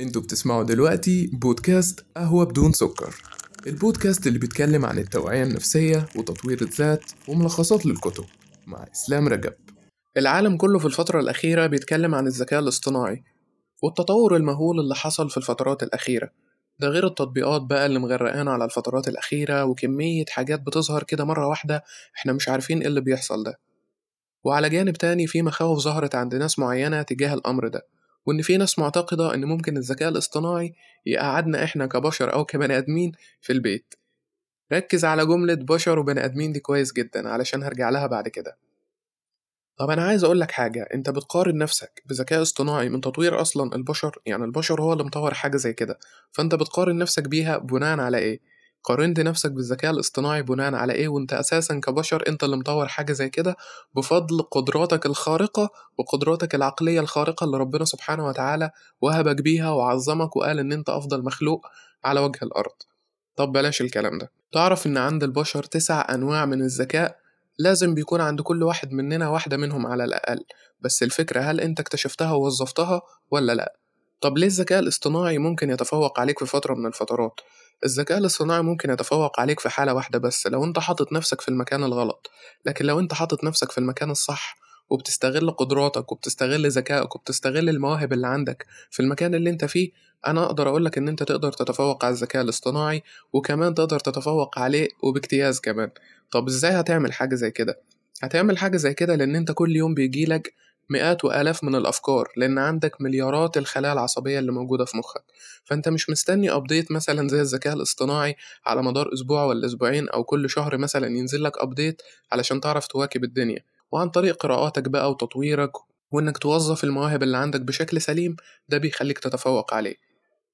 أنتوا بتسمعوا دلوقتي بودكاست قهوة بدون سكر. البودكاست اللي بيتكلم عن التوعية النفسية وتطوير الذات وملخصات للكتب مع إسلام رجب. العالم كله في الفترة الأخيرة بيتكلم عن الذكاء الاصطناعي والتطور المهول اللي حصل في الفترات الأخيرة. ده غير التطبيقات بقى اللي مغرقانا على الفترات الأخيرة وكمية حاجات بتظهر كده مرة واحدة إحنا مش عارفين إيه اللي بيحصل ده. وعلى جانب تاني في مخاوف ظهرت عند ناس معينة تجاه الأمر ده. وإن في ناس معتقدة إن ممكن الذكاء الاصطناعي يقعدنا إحنا كبشر أو كبني آدمين في البيت. ركز على جملة بشر وبني آدمين دي كويس جدا علشان هرجع لها بعد كده. طب أنا عايز أقولك حاجة أنت بتقارن نفسك بذكاء اصطناعي من تطوير أصلا البشر؟ يعني البشر هو اللي مطور حاجة زي كده. فأنت بتقارن نفسك بيها بناء على إيه؟ قارنت نفسك بالذكاء الاصطناعي بناء على إيه؟ وأنت أساسا كبشر أنت اللي مطور حاجة زي كده بفضل قدراتك الخارقة وقدراتك العقلية الخارقة اللي ربنا سبحانه وتعالى وهبك بيها وعظمك وقال إن أنت أفضل مخلوق على وجه الأرض. طب بلاش الكلام ده. تعرف إن عند البشر تسع أنواع من الذكاء لازم بيكون عند كل واحد مننا واحدة منهم على الأقل. بس الفكرة هل أنت اكتشفتها ووظفتها ولا لأ؟ طب ليه الذكاء الاصطناعي ممكن يتفوق عليك في فترة من الفترات؟ الذكاء الاصطناعي ممكن يتفوق عليك في حالة واحدة بس لو انت حاطط نفسك في المكان الغلط. لكن لو انت حاطط نفسك في المكان الصح وبتستغل قدراتك وبتستغل ذكائك وبتستغل المواهب اللي عندك في المكان اللي انت فيه أنا أقدر اقولك ان انت تقدر تتفوق على الذكاء الاصطناعي وكمان تقدر تتفوق عليه وباجتياز كمان. طب إزاي هتعمل حاجة زي كده؟ هتعمل حاجة زي كده لأن انت كل يوم بيجيلك مئات وآلاف من الأفكار لأن عندك مليارات الخلايا العصبية اللي موجودة في مخك. فأنت مش مستني أبديت مثلا زي الذكاء الاصطناعي على مدار أسبوع ولا أسبوعين أو كل شهر مثلا ينزل لك أبديت علشان تعرف تواكب الدنيا. وعن طريق قراءاتك بقى وتطويرك وإنك توظف المواهب اللي عندك بشكل سليم ده بيخليك تتفوق عليه.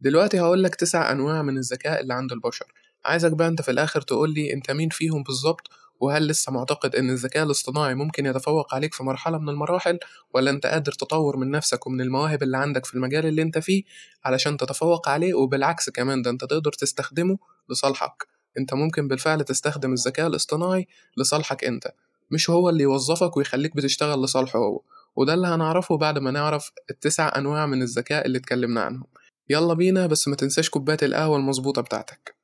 دلوقتي هقولك تسع أنواع من الذكاء اللي عند البشر. عايزك بقى أنت في الآخر تقولي أنت مين فيهم بالظبط وهل لسه معتقد إن الذكاء الاصطناعي ممكن يتفوق عليك في مرحلة من المراحل ولا أنت قادر تطور من نفسك ومن المواهب اللي عندك في المجال اللي أنت فيه علشان تتفوق عليه؟ وبالعكس كمان ده أنت تقدر تستخدمه لصالحك. أنت ممكن بالفعل تستخدم الذكاء الاصطناعي لصالحك أنت مش هو اللي يوظفك ويخليك بتشتغل لصالحه هو. وده اللي هنعرفه بعد ما نعرف التسع أنواع من الذكاء اللي اتكلمنا عنهم. يلا بينا بس ما تنساش كوباية القهوة المظبوطة بتاعتك.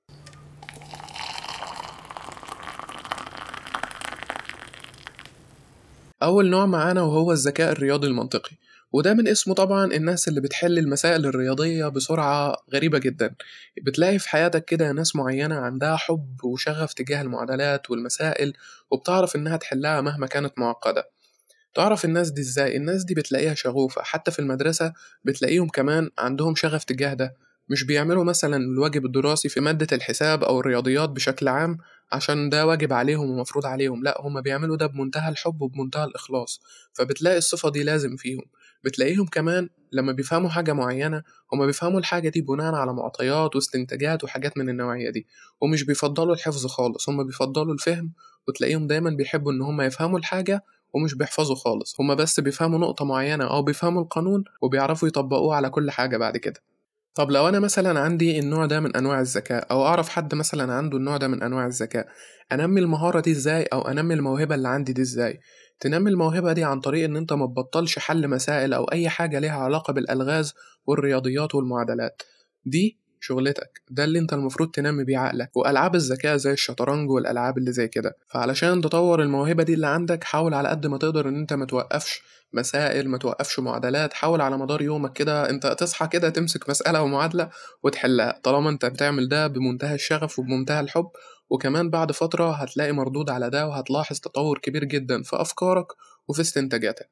أول نوع معانا وهو الذكاء الرياضي المنطقي وده من اسمه طبعا الناس اللي بتحل المسائل الرياضية بسرعة غريبة جدا. بتلاقي في حياتك كده ناس معينة عندها حب وشغف تجاه المعادلات والمسائل وبتعرف إنها تحلها مهما كانت معقدة. تعرف الناس دي إزاي؟ الناس دي بتلاقيها شغوفة حتى في المدرسة بتلاقيهم كمان عندهم شغف تجاه ده. مش بيعملوا مثلا الواجب الدراسي في مادة الحساب أو الرياضيات بشكل عام عشان ده واجب عليهم ومفروض عليهم لأ هما بيعملوا ده بمنتهى الحب وبمنتهى الإخلاص فبتلاقي الصفة دي لازم فيهم. بتلاقيهم كمان لما بيفهموا حاجة معينة هما بيفهموا الحاجة دي بناء على معطيات واستنتاجات وحاجات من النوعية دي ومش بيفضلوا الحفظ خالص هما بيفضلوا الفهم وتلاقيهم دايما بيحبوا إن هما يفهموا الحاجة ومش بيحفظوا خالص هما بس بيفهموا نقطة معينة أو بيفهموا القانون وبيعرفوا يطبقوه على كل حاجة بعد كده. طب لو أنا مثلا عندي النوع ده من أنواع الذكاء أو أعرف حد مثلا عنده النوع ده من أنواع الذكاء أنمي المهارة دي إزاي؟ أو أنمي الموهبة اللي عندي دي إزاي؟ تنمي الموهبة دي عن طريق إن أنت ما تبطلش حل مسائل أو أي حاجة ليها علاقة بالألغاز والرياضيات والمعادلات. دي شغلتك. ده اللي انت المفروض تنمي بيه عقلك. وألعاب الذكاء زي الشطرنج والألعاب اللي زي كده. فعلشان تطور الموهبة دي اللي عندك حاول على قد ما تقدر إن انت ما توقفش مسائل ما توقفش معادلات. حاول على مدار يومك كده انت تصحى كده تمسك مسألة أو معادله وتحلها. طالما انت بتعمل ده بمنتهى الشغف وبمنتهى الحب. وكمان بعد فترة هتلاقي مردود على ده وهتلاحظ تطور كبير جدا في أفكارك وفي استنتاجاتك.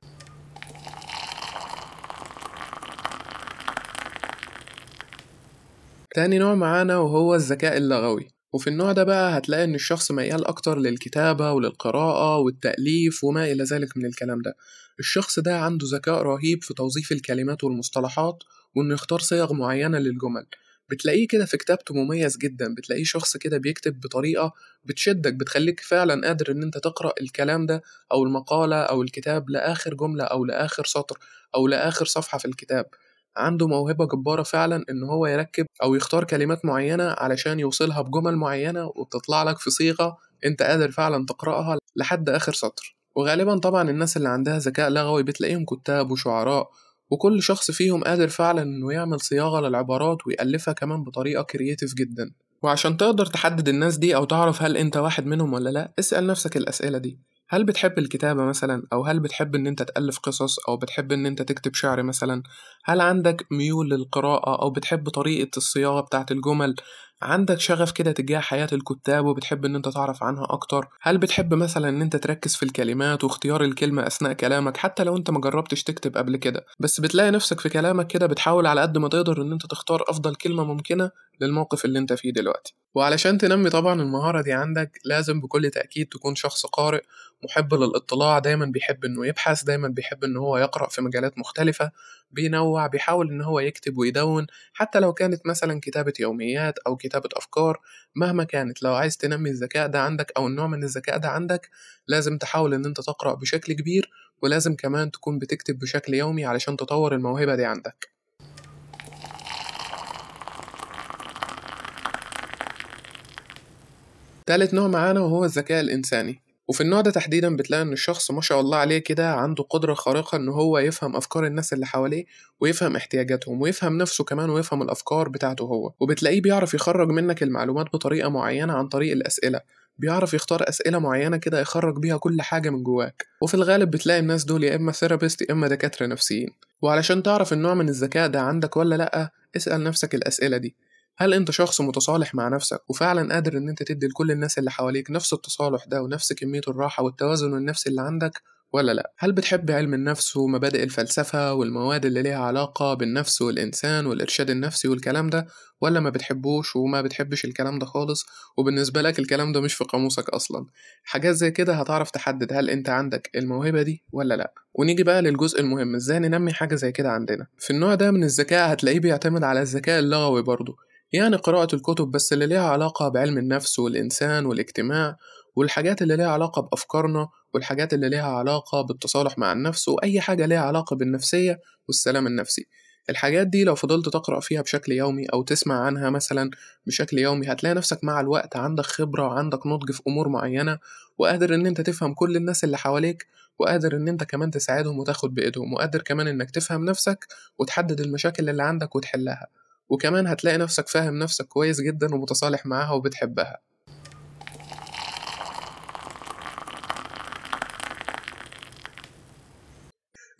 تاني نوع معانا وهو الذكاء اللغوي. وفي النوع ده بقى هتلاقي إن الشخص ميال أكتر للكتابة وللقراءة والتأليف وما إلى ذلك من الكلام ده. الشخص ده عنده ذكاء رهيب في توظيف الكلمات والمصطلحات وإنه يختار صيغ معينة للجمل. بتلاقيه كده في كتابته مميز جدا. بتلاقيه شخص كده بيكتب بطريقة بتشدك بتخليك فعلا قادر إن أنت تقرأ الكلام ده أو المقالة أو الكتاب لآخر جملة أو لآخر سطر أو لآخر صفحة في الكتاب. عنده موهبة جبارة فعلا إن هو يركب أو يختار كلمات معينة علشان يوصلها بجمل معينة وبتطلع لك في صيغة أنت قادر فعلا تقرأها لحد آخر سطر. وغالبا طبعا الناس اللي عندها ذكاء لغوي بتلاقيهم كتاب وشعراء وكل شخص فيهم قادر فعلا إنه يعمل صياغة للعبارات ويألفها كمان بطريقة creative جدا. وعشان تقدر تحدد الناس دي أو تعرف هل أنت واحد منهم ولا لأ اسأل نفسك الأسئلة دي. هل بتحب الكتابة مثلا؟ أو هل بتحب إن أنت تألف قصص؟ أو بتحب إن أنت تكتب شعر مثلا؟ هل عندك ميول للقراءة؟ أو بتحب طريقة الصياغة بتاعت الجمل؟ عندك شغف كده تجاه حياة الكتاب وبتحب إن أنت تعرف عنها أكتر؟ هل بتحب مثلا إن أنت تركز في الكلمات واختيار الكلمة أثناء كلامك حتى لو أنت مجربتش تكتب قبل كده؟ بس بتلاقي نفسك في كلامك كده بتحاول على قد ما تقدر إن أنت تختار أفضل كلمة ممكنة للموقف اللي أنت فيه دلوقتي. وعلشان تنمي طبعا المهارة دي عندك لازم بكل تأكيد تكون شخص قارئ محب للاطلاع دايما بيحب إنه يبحث دايما بيحب إن هو يقرأ في مجالات مختلفة بينوع بيحاول إن هو يكتب ويدون حتى لو كانت مثلا كتابة يوميات أو كتابة أفكار مهما كانت لو عايز تنمي الذكاء ده عندك أو النوع من الذكاء ده عندك لازم تحاول إن أنت تقرأ بشكل كبير ولازم كمان تكون بتكتب بشكل يومي علشان تطور الموهبة دي عندك. تالت نوع معانا وهو الذكاء الإنساني. وفي النوع ده تحديدا بتلاقي إن الشخص ما شاء الله عليه كده عنده قدرة خارقة إن هو يفهم أفكار الناس اللي حواليه ويفهم احتياجاتهم ويفهم نفسه كمان ويفهم الأفكار بتاعته هو. وبتلاقيه بيعرف يخرج منك المعلومات بطريقة معينة عن طريق الأسئلة. بيعرف يختار أسئلة معينة كده يخرج بيها كل حاجة من جواك. وفي الغالب بتلاقي الناس دول يا إما ثيرابيست يا إما دكاترة نفسيين. وعلشان تعرف النوع من الذكاء ده عندك ولا لأ اسأل نفسك الأسئلة دي. هل انت شخص متصالح مع نفسك وفعلا قادر إن انت تدي لكل الناس اللي حواليك نفس التصالح ده ونفس كمية الراحة والتوازن النفسي اللي عندك ولا لأ؟ هل بتحب علم النفس ومبادئ الفلسفة والمواد اللي ليها علاقة بالنفس والإنسان والإرشاد النفسي والكلام ده ولا ما بتحبوش وما بتحبش الكلام ده خالص؟ وبالنسبة لك الكلام ده مش في قاموسك أصلا. حاجات زي كده هتعرف تحدد هل انت عندك الموهبة دي ولا لأ. ونيجي بقى للجزء المهم إزاي ننمي حاجة زي كده عندنا؟ في النوع ده من الذكاء هتلاقيه بيعتمد على الذكاء اللغوي برضه. يعني قراءة الكتب بس اللي ليها علاقة بعلم النفس والإنسان والاجتماع والحاجات اللي ليها علاقة بأفكارنا والحاجات اللي ليها علاقة بالتصالح مع النفس وأي حاجة ليها علاقة بالنفسية والسلام النفسي. الحاجات دي لو فضلت تقرأ فيها بشكل يومي أو تسمع عنها مثلا بشكل يومي هتلاقي نفسك مع الوقت عندك خبرة وعندك نضج في أمور معينة وقادر إن أنت تفهم كل الناس اللي حواليك وقادر إن أنت كمان تساعدهم وتاخد بإيدهم وقادر كمان إنك تفهم نفسك وتحدد المشاكل اللي عندك وتحلها. وكمان هتلاقي نفسك فاهم نفسك كويس جدا ومتصالح معاها وبتحبها.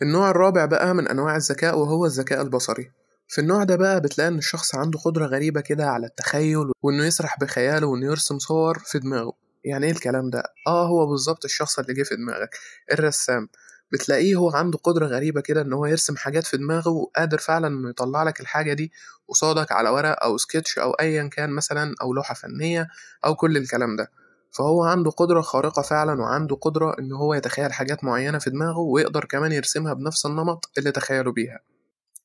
النوع الرابع بقى من أنواع الذكاء وهو الذكاء البصري. في النوع ده بقى بتلاقي إن الشخص عنده قدرة غريبة كده على التخيل وإنه يسرح بخياله وإنه يرسم صور في دماغه. يعني إيه الكلام ده؟ آه هو بالظبط الشخص اللي جه في دماغك الرسام. بتلاقيه هو عنده قدرة غريبة كده إن هو يرسم حاجات في دماغه وقادر فعلا إنه يطلع لك الحاجة دي قصادك على ورق أو سكتش أو أيا كان مثلا أو لوحة فنية أو كل الكلام ده فهو عنده قدرة خارقة فعلا وعنده قدرة إن هو يتخيل حاجات معينة في دماغه ويقدر كمان يرسمها بنفس النمط اللي تخيلوا بيها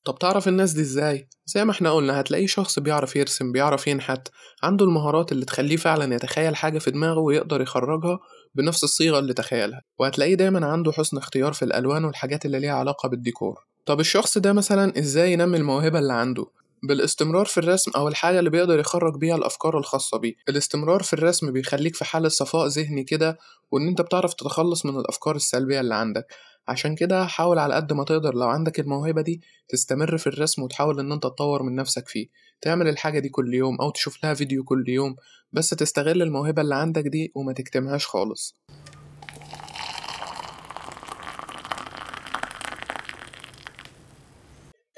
طب تعرف الناس دي إزاي؟ زي ما إحنا قلنا هتلاقيه شخص بيعرف يرسم بيعرف ينحت عنده المهارات اللي تخليه فعلا يتخيل حاجة في دماغه ويقدر يخرجها بنفس الصيغة اللي تخيلها وهتلاقيه دايما عنده حسن اختيار في الألوان والحاجات اللي ليها علاقة بالديكور طب الشخص ده مثلا إزاي ينمي الموهبة اللي عنده؟ بالاستمرار في الرسم أو الحاجة اللي بيقدر يخرج بيها الأفكار الخاصة بيه. الاستمرار في الرسم بيخليك في حالة صفاء ذهني كده وإن أنت بتعرف تتخلص من الأفكار السلبية اللي عندك. عشان كده حاول على قد ما تقدر لو عندك الموهبة دي تستمر في الرسم وتحاول إن أنت تطور من نفسك فيه. تعمل الحاجة دي كل يوم أو تشوف لها فيديو كل يوم بس تستغل الموهبة اللي عندك دي وما تكتمهاش خالص.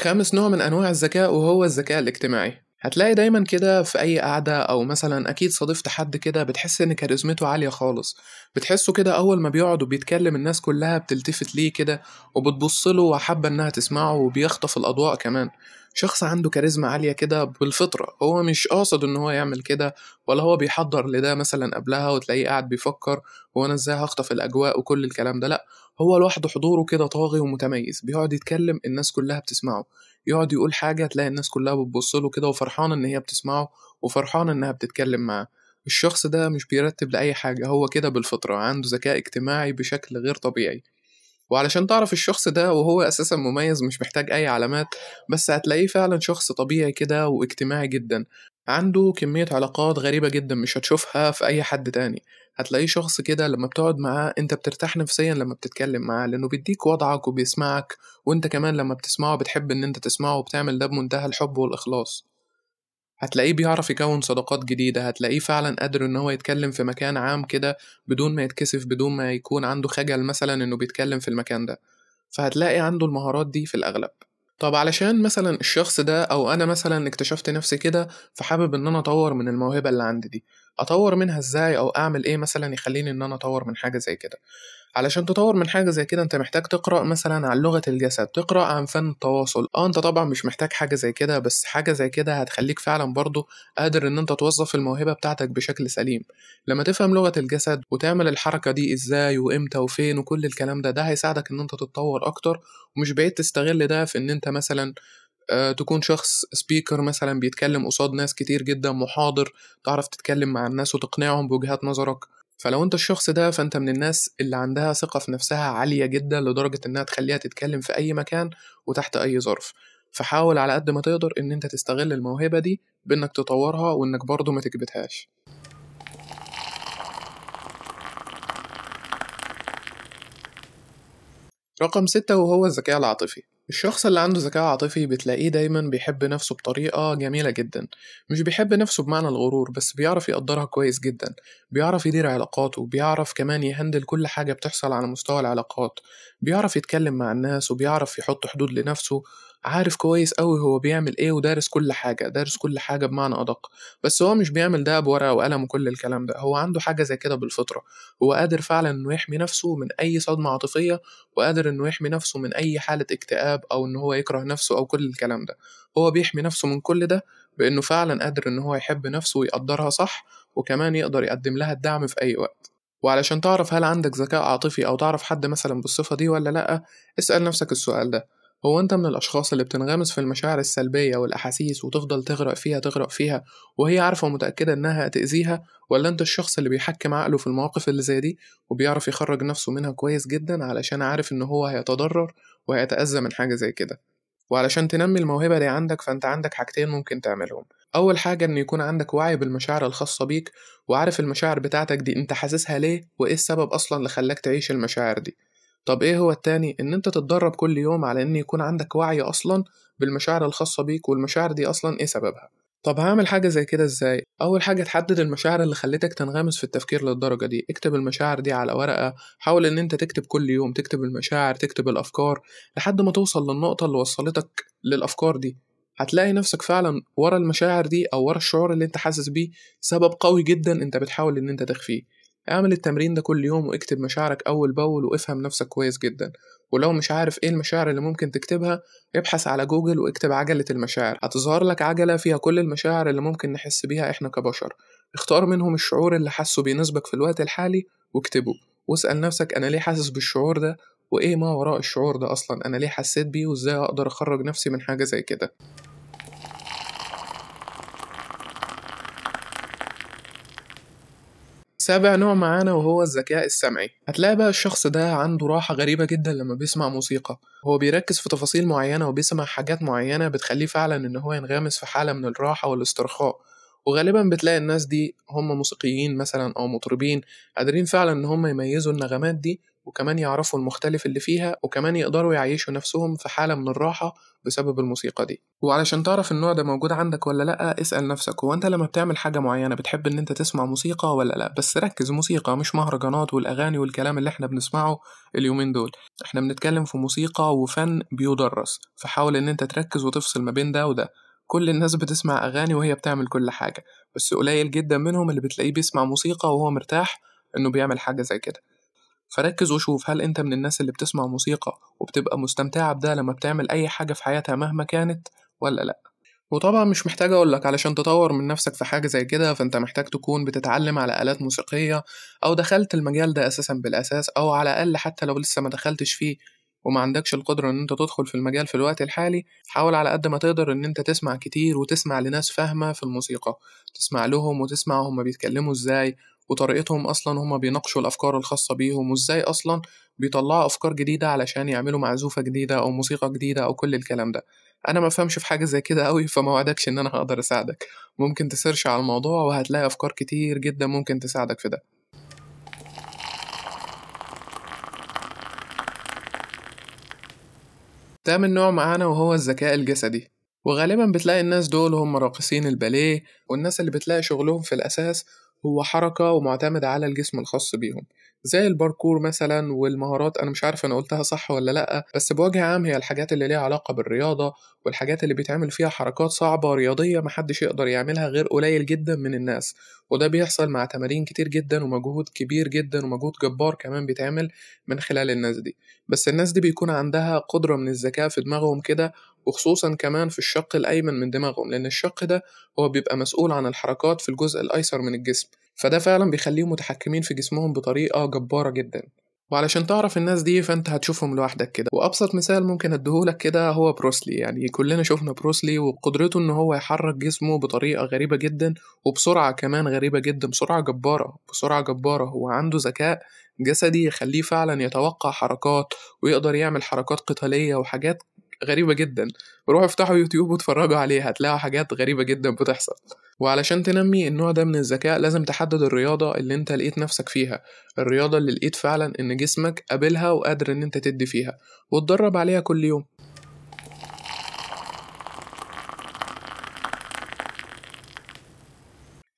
خامس نوع من أنواع الذكاء وهو الذكاء الاجتماعي. هتلاقي دايما كده في أي قعدة أو مثلا أكيد صادفت حد كده بتحس إن كاريزمته عالية خالص. بتحسه كده أول ما بيقعد وبيتكلم الناس كلها بتلتفت ليه كده وبتبصله وحابة إنها تسمعه وبيخطف الأضواء كمان. شخص عنده كاريزما عالية كده بالفطرة. هو مش قاصد إن هو يعمل كده ولا هو بيحضر لده مثلا قبلها وتلاقيه قاعد بيفكر هو أنا إزاي هخطف الأجواء وكل الكلام ده. لأ هو لوحده حضوره كده طاغي ومتميز. بيقعد يتكلم الناس كلها بتسمعه. يقعد يقول حاجة تلاقي الناس كلها بتبصله كده وفرحانة إن هي بتسمعه وفرحانة إنها بتتكلم معاه. الشخص ده مش بيرتب لأي حاجة هو كده بالفطرة عنده ذكاء اجتماعي بشكل غير طبيعي. وعلشان تعرف الشخص ده وهو أساسا مميز مش محتاج أي علامات بس هتلاقيه فعلا شخص طبيعي كده واجتماعي جدا. عنده كمية علاقات غريبة جدا مش هتشوفها في أي حد تاني. هتلاقيه شخص كده لما بتقعد معاه أنت بترتاح نفسيا لما بتتكلم معاه لأنه بيديك وضعك وبيسمعك وأنت كمان لما بتسمعه بتحب إن أنت تسمعه وبتعمل ده بمنتهى الحب والإخلاص. هتلاقيه بيعرف يكون صداقات جديدة هتلاقيه فعلا قادر إن هو يتكلم في مكان عام كده بدون ما يتكسف بدون ما يكون عنده خجل مثلا إنه بيتكلم في المكان ده. فهتلاقي عنده المهارات دي في الأغلب. طب علشان مثلا الشخص ده أو أنا مثلا اكتشفت نفسي كده فحابب إن أنا أطور من الموهبة اللي عندي دي. أطور منها إزاي أو أعمل إيه مثلا يخليني إن أنا أطور من حاجة زي كده؟ علشان تطور من حاجة زي كده انت محتاج تقرأ مثلا عن لغة الجسد تقرأ عن فن التواصل. آه انت طبعا مش محتاج حاجة زي كده بس حاجة زي كده هتخليك فعلا برضو قادر إن انت توظف الموهبة بتاعتك بشكل سليم. لما تفهم لغة الجسد وتعمل الحركة دي إزاي وإمتى وفين وكل الكلام ده ده هيساعدك إن انت تتطور أكتر ومش بعيد تستغل ده في إن انت مثلا آه، تكون شخص سبيكر مثلا بيتكلم قصاد ناس كتير جدا محاضر تعرف تتكلم مع الناس وتقنعهم بوجهات نظرك. فلو انت الشخص ده فانت من الناس اللي عندها ثقة في نفسها عالية جدا لدرجة إنها تخليها تتكلم في أي مكان وتحت أي ظرف. فحاول على قد ما تقدر إن أنت تستغل الموهبة دي بإنك تطورها وإنك برضه ما تكبتهاش. رقم ستة وهو الذكاء العاطفي. الشخص اللي عنده ذكاء عاطفي بتلاقيه دايما بيحب نفسه بطريقة جميلة جدا. مش بيحب نفسه بمعنى الغرور بس بيعرف يقدرها كويس جدا. بيعرف يدير علاقاته بيعرف كمان يهندل كل حاجة بتحصل على مستوى العلاقات. بيعرف يتكلم مع الناس وبيعرف يحط حدود لنفسه. عارف كويس أوي هو بيعمل إيه ودارس كل حاجة دارس كل حاجة بمعنى أدق. بس هو مش بيعمل ده بورقة وقلم وكل الكلام ده هو عنده حاجة زي كده بالفطرة. هو قادر فعلا إنه يحمي نفسه من أي صدمة عاطفية وقادر إنه يحمي نفسه من أي حالة اكتئاب أو إن هو يكره نفسه أو كل الكلام ده. هو بيحمي نفسه من كل ده بإنه فعلا قادر إن هو يحب نفسه ويقدرها صح وكمان يقدر يقدم لها الدعم في أي وقت. وعلشان تعرف هل عندك ذكاء عاطفي أو تعرف حد مثلا بالصفة دي ولا لأ اسأل نفسك السؤال ده. هو أنت من الأشخاص اللي بتنغمس في المشاعر السلبية والأحاسيس وتفضل تغرق فيها تغرق فيها وهي عارفة ومتأكدة إنها هتأذيها ولا أنت الشخص اللي بيحكم عقله في المواقف اللي زي دي وبيعرف يخرج نفسه منها كويس جدا علشان عارف إن هو هيتضرر وهيتأذى من حاجة زي كده؟ وعلشان تنمي الموهبة دي عندك فأنت عندك حاجتين ممكن تعملهم. أول حاجة إن يكون عندك وعي بالمشاعر الخاصة بيك وعارف المشاعر بتاعتك دي أنت حاسسها ليه وإيه السبب أصلا اللي خلاك تعيش المشاعر دي؟ طب إيه هو التاني؟ إن أنت تتدرب كل يوم على إن يكون عندك وعي أصلا بالمشاعر الخاصة بيك والمشاعر دي أصلا إيه سببها؟ طب هعمل حاجة زي كده إزاي؟ أول حاجة تحدد المشاعر اللي خلتك تنغمس في التفكير للدرجة دي، اكتب المشاعر دي على ورقة، حاول إن أنت تكتب كل يوم، تكتب المشاعر، تكتب الأفكار، لحد ما توصل للنقطة اللي وصلتك للأفكار دي، هتلاقي نفسك فعلا ورا المشاعر دي أو ورا الشعور اللي أنت حاسس بيه سبب قوي جدا أنت بتحاول إن أنت تخفيه، اعمل التمرين ده كل يوم واكتب مشاعرك أول بأول وافهم نفسك كويس جدا. ولو مش عارف إيه المشاعر اللي ممكن تكتبها ابحث على جوجل واكتب عجلة المشاعر. هتظهر لك عجلة فيها كل المشاعر اللي ممكن نحس بيها إحنا كبشر. اختار منهم الشعور اللي حاسه بيناسبك في الوقت الحالي واكتبه. واسأل نفسك أنا ليه حاسس بالشعور ده؟ وإيه ما وراء الشعور ده أصلا؟ أنا ليه حسيت بيه؟ وإزاي أقدر أخرج نفسي من حاجة زي كده؟ سابع نوع معانا وهو الذكاء السمعي. هتلاقي بقى الشخص ده عنده راحة غريبة جدا لما بيسمع موسيقى. هو بيركز في تفاصيل معينة وبيسمع حاجات معينة بتخليه فعلا إن هو ينغمس في حالة من الراحة والاسترخاء. وغالبا بتلاقي الناس دي هم موسيقيين مثلا أو مطربين قادرين فعلا إن هم يميزوا النغمات دي وكمان يعرفوا المختلف اللي فيها وكمان يقدروا يعيشوا نفسهم في حالة من الراحة بسبب الموسيقى دي. وعلشان تعرف النوع ده موجود عندك ولا لأ اسأل نفسك هو أنت لما بتعمل حاجة معينة بتحب إن أنت تسمع موسيقى ولا لأ؟ بس ركز موسيقى مش مهرجانات والأغاني والكلام اللي إحنا بنسمعه اليومين دول. إحنا بنتكلم في موسيقى وفن بيدرس فحاول إن أنت تركز وتفصل ما بين ده وده. كل الناس بتسمع أغاني وهي بتعمل كل حاجة بس قليل جدا منهم اللي بتلاقيه بيسمع موسيقى وهو مرتاح إنه بيعمل حاجة زي كده. فركز وشوف هل انت من الناس اللي بتسمع موسيقى وبتبقى مستمتعة بده لما بتعمل أي حاجة في حياتها مهما كانت ولا لأ. وطبعا مش محتاج أقولك علشان تطور من نفسك في حاجة زي كده فأنت محتاج تكون بتتعلم على آلات موسيقية أو دخلت المجال ده أساسا بالأساس أو على الأقل حتى لو لسه ما دخلتش فيه وما عندكش القدرة إن أنت تدخل في المجال في الوقت الحالي حاول على قد ما تقدر إن أنت تسمع كتير وتسمع لناس فاهمة في الموسيقى. تسمع لهم وتسمع هما بيتكلموا إزاي وطريقتهم أصلا هما بيناقشوا الأفكار الخاصة بيهم وإزاي أصلا بيطلعوا أفكار جديدة علشان يعملوا معزوفة جديدة أو موسيقى جديدة أو كل الكلام ده. أنا ما فهمش في حاجة زي كده قوي فما وعدكش إن أنا هقدر أساعدك. ممكن تسيرش على الموضوع وهتلاقي أفكار كتير جدا ممكن تساعدك في ده. تامن نوع معانا وهو الذكاء الجسدي. وغالبا بتلاقي الناس دول هم راقصين الباليه والناس اللي بتلاقي شغلهم في الأساس هو حركة ومعتمد على الجسم الخاص بيهم. زي الباركور مثلا والمهارات أنا مش عارف أنا قلتها صح ولا لأ بس بوجه عام هي الحاجات اللي ليها علاقة بالرياضة والحاجات اللي بيتعمل فيها حركات صعبة رياضية محدش يقدر يعملها غير قليل جدا من الناس. وده بيحصل مع تمارين كتير جدا ومجهود كبير جدا ومجهود جبار كمان بيتعمل من خلال الناس دي. بس الناس دي بيكون عندها قدرة من الذكاء في دماغهم كده وخصوصا كمان في الشق الأيمن من دماغهم لأن الشق ده هو بيبقى مسؤول عن الحركات في الجزء الأيسر من الجسم فده فعلا بيخليهم متحكمين في جسمهم بطريقة جبارة جدا. وعلشان تعرف الناس دي فأنت هتشوفهم لوحدك كده. وأبسط مثال ممكن اديهولك كده هو بروسلي يعني كلنا شفنا بروسلي وقدرته إن هو يحرك جسمه بطريقة غريبة جدا وبسرعة كمان غريبة جدا بسرعة جبارة بسرعة جبارة. هو عنده ذكاء جسدي يخليه فعلا يتوقع حركات ويقدر يعمل حركات قتالية وحاجات غريبة جدا. روحوا افتحوا يوتيوب واتفرجوا عليه هتلاقوا حاجات غريبة جدا بتحصل. وعلشان تنمي النوع ده من الذكاء لازم تحدد الرياضة اللي انت لقيت نفسك فيها. الرياضة اللي لقيت فعلا إن جسمك قابلها وقادر إن انت تدي فيها. وتدرب عليها كل يوم.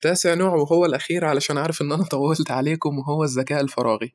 تاسع نوع وهو الأخير علشان عارف إن أنا طولت عليكم وهو الذكاء الفراغي.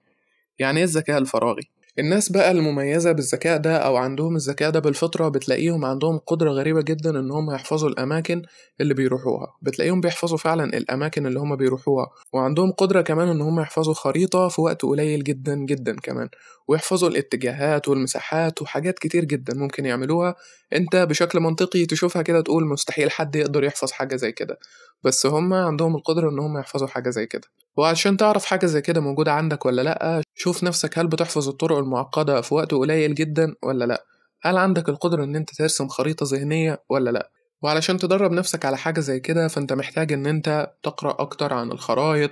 يعني إيه الذكاء الفراغي؟ الناس بقى المميزة بالذكاء ده أو عندهم الذكاء ده بالفطرة بتلاقيهم عندهم قدرة غريبة جدا إن هم يحفظوا الأماكن اللي بيروحوها. بتلاقيهم بيحفظوا فعلا الأماكن اللي هم بيروحوها. وعندهم قدرة كمان إن هم يحفظوا خريطة في وقت قليل جدا جدا كمان. ويحفظوا الاتجاهات والمساحات وحاجات كتير جدا ممكن يعملوها. أنت بشكل منطقي تشوفها كده تقول مستحيل حد يقدر يحفظ حاجة زي كده. بس هم عندهم القدرة إن هم يحفظوا حاجة زي كده. وعشان تعرف حاجة زي كده موجودة عندك ولا لأ شوف نفسك هل بتحفظ الطرق المعقدة في وقت قليل جدا ولا لأ؟ هل عندك القدرة إن أنت ترسم خريطة ذهنية ولا لأ؟ وعلشان تدرب نفسك على حاجة زي كده فأنت محتاج إن أنت تقرأ أكتر عن الخرايط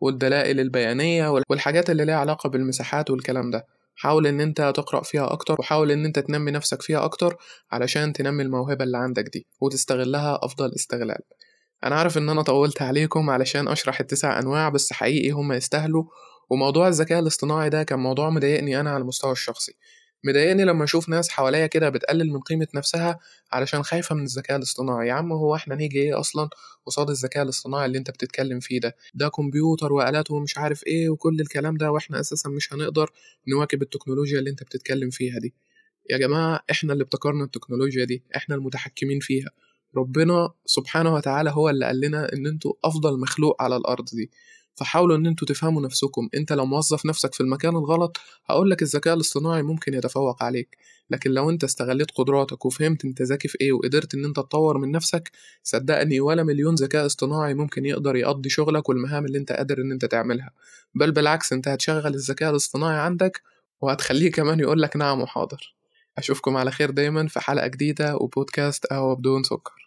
والدلائل البيانية والحاجات اللي ليها علاقة بالمساحات والكلام ده. حاول إن أنت تقرأ فيها أكتر وحاول إن أنت تنمي نفسك فيها أكتر علشان تنمي الموهبة اللي عندك دي وتستغلها أفضل استغلال. أنا عارف إن أنا طولت عليكم علشان أشرح التسع أنواع بس حقيقي هم يستاهلوا. وموضوع الذكاء الاصطناعي ده كان موضوع مضايقني أنا على المستوى الشخصي. مضايقني لما أشوف ناس حواليا كده بتقلل من قيمة نفسها علشان خايفة من الذكاء الاصطناعي. يا عم هو إحنا نيجي إيه أصلا قصاد الذكاء الاصطناعي اللي أنت بتتكلم فيه ده؟ ده كمبيوتر وآلات ومش عارف إيه وكل الكلام ده وإحنا أساسا مش هنقدر نواكب التكنولوجيا اللي أنت بتتكلم فيها دي. يا جماعة إحنا اللي ابتكرنا التكنولوجيا دي إحنا المتحكمين فيها. ربنا سبحانه وتعالى هو اللي قال لنا إن أنتوا أفضل مخلوق على الأرض دي. فحاولوا إن أنتوا تفهموا نفسكم. أنت لو موظف نفسك في المكان الغلط هقولك الذكاء الاصطناعي ممكن يتفوق عليك. لكن لو أنت استغليت قدراتك وفهمت أنت ذكي في إيه وقدرت إن أنت تطور من نفسك صدقني ولا مليون ذكاء اصطناعي ممكن يقدر يقضي شغلك والمهام اللي أنت قادر إن أنت تعملها. بل بالعكس أنت هتشغل الذكاء الاصطناعي عندك وهتخليه كمان يقولك نعم وحاضر. أشوفكم على خير دايما في حلقة جديدة وبودكاست قهوة بدون سكر.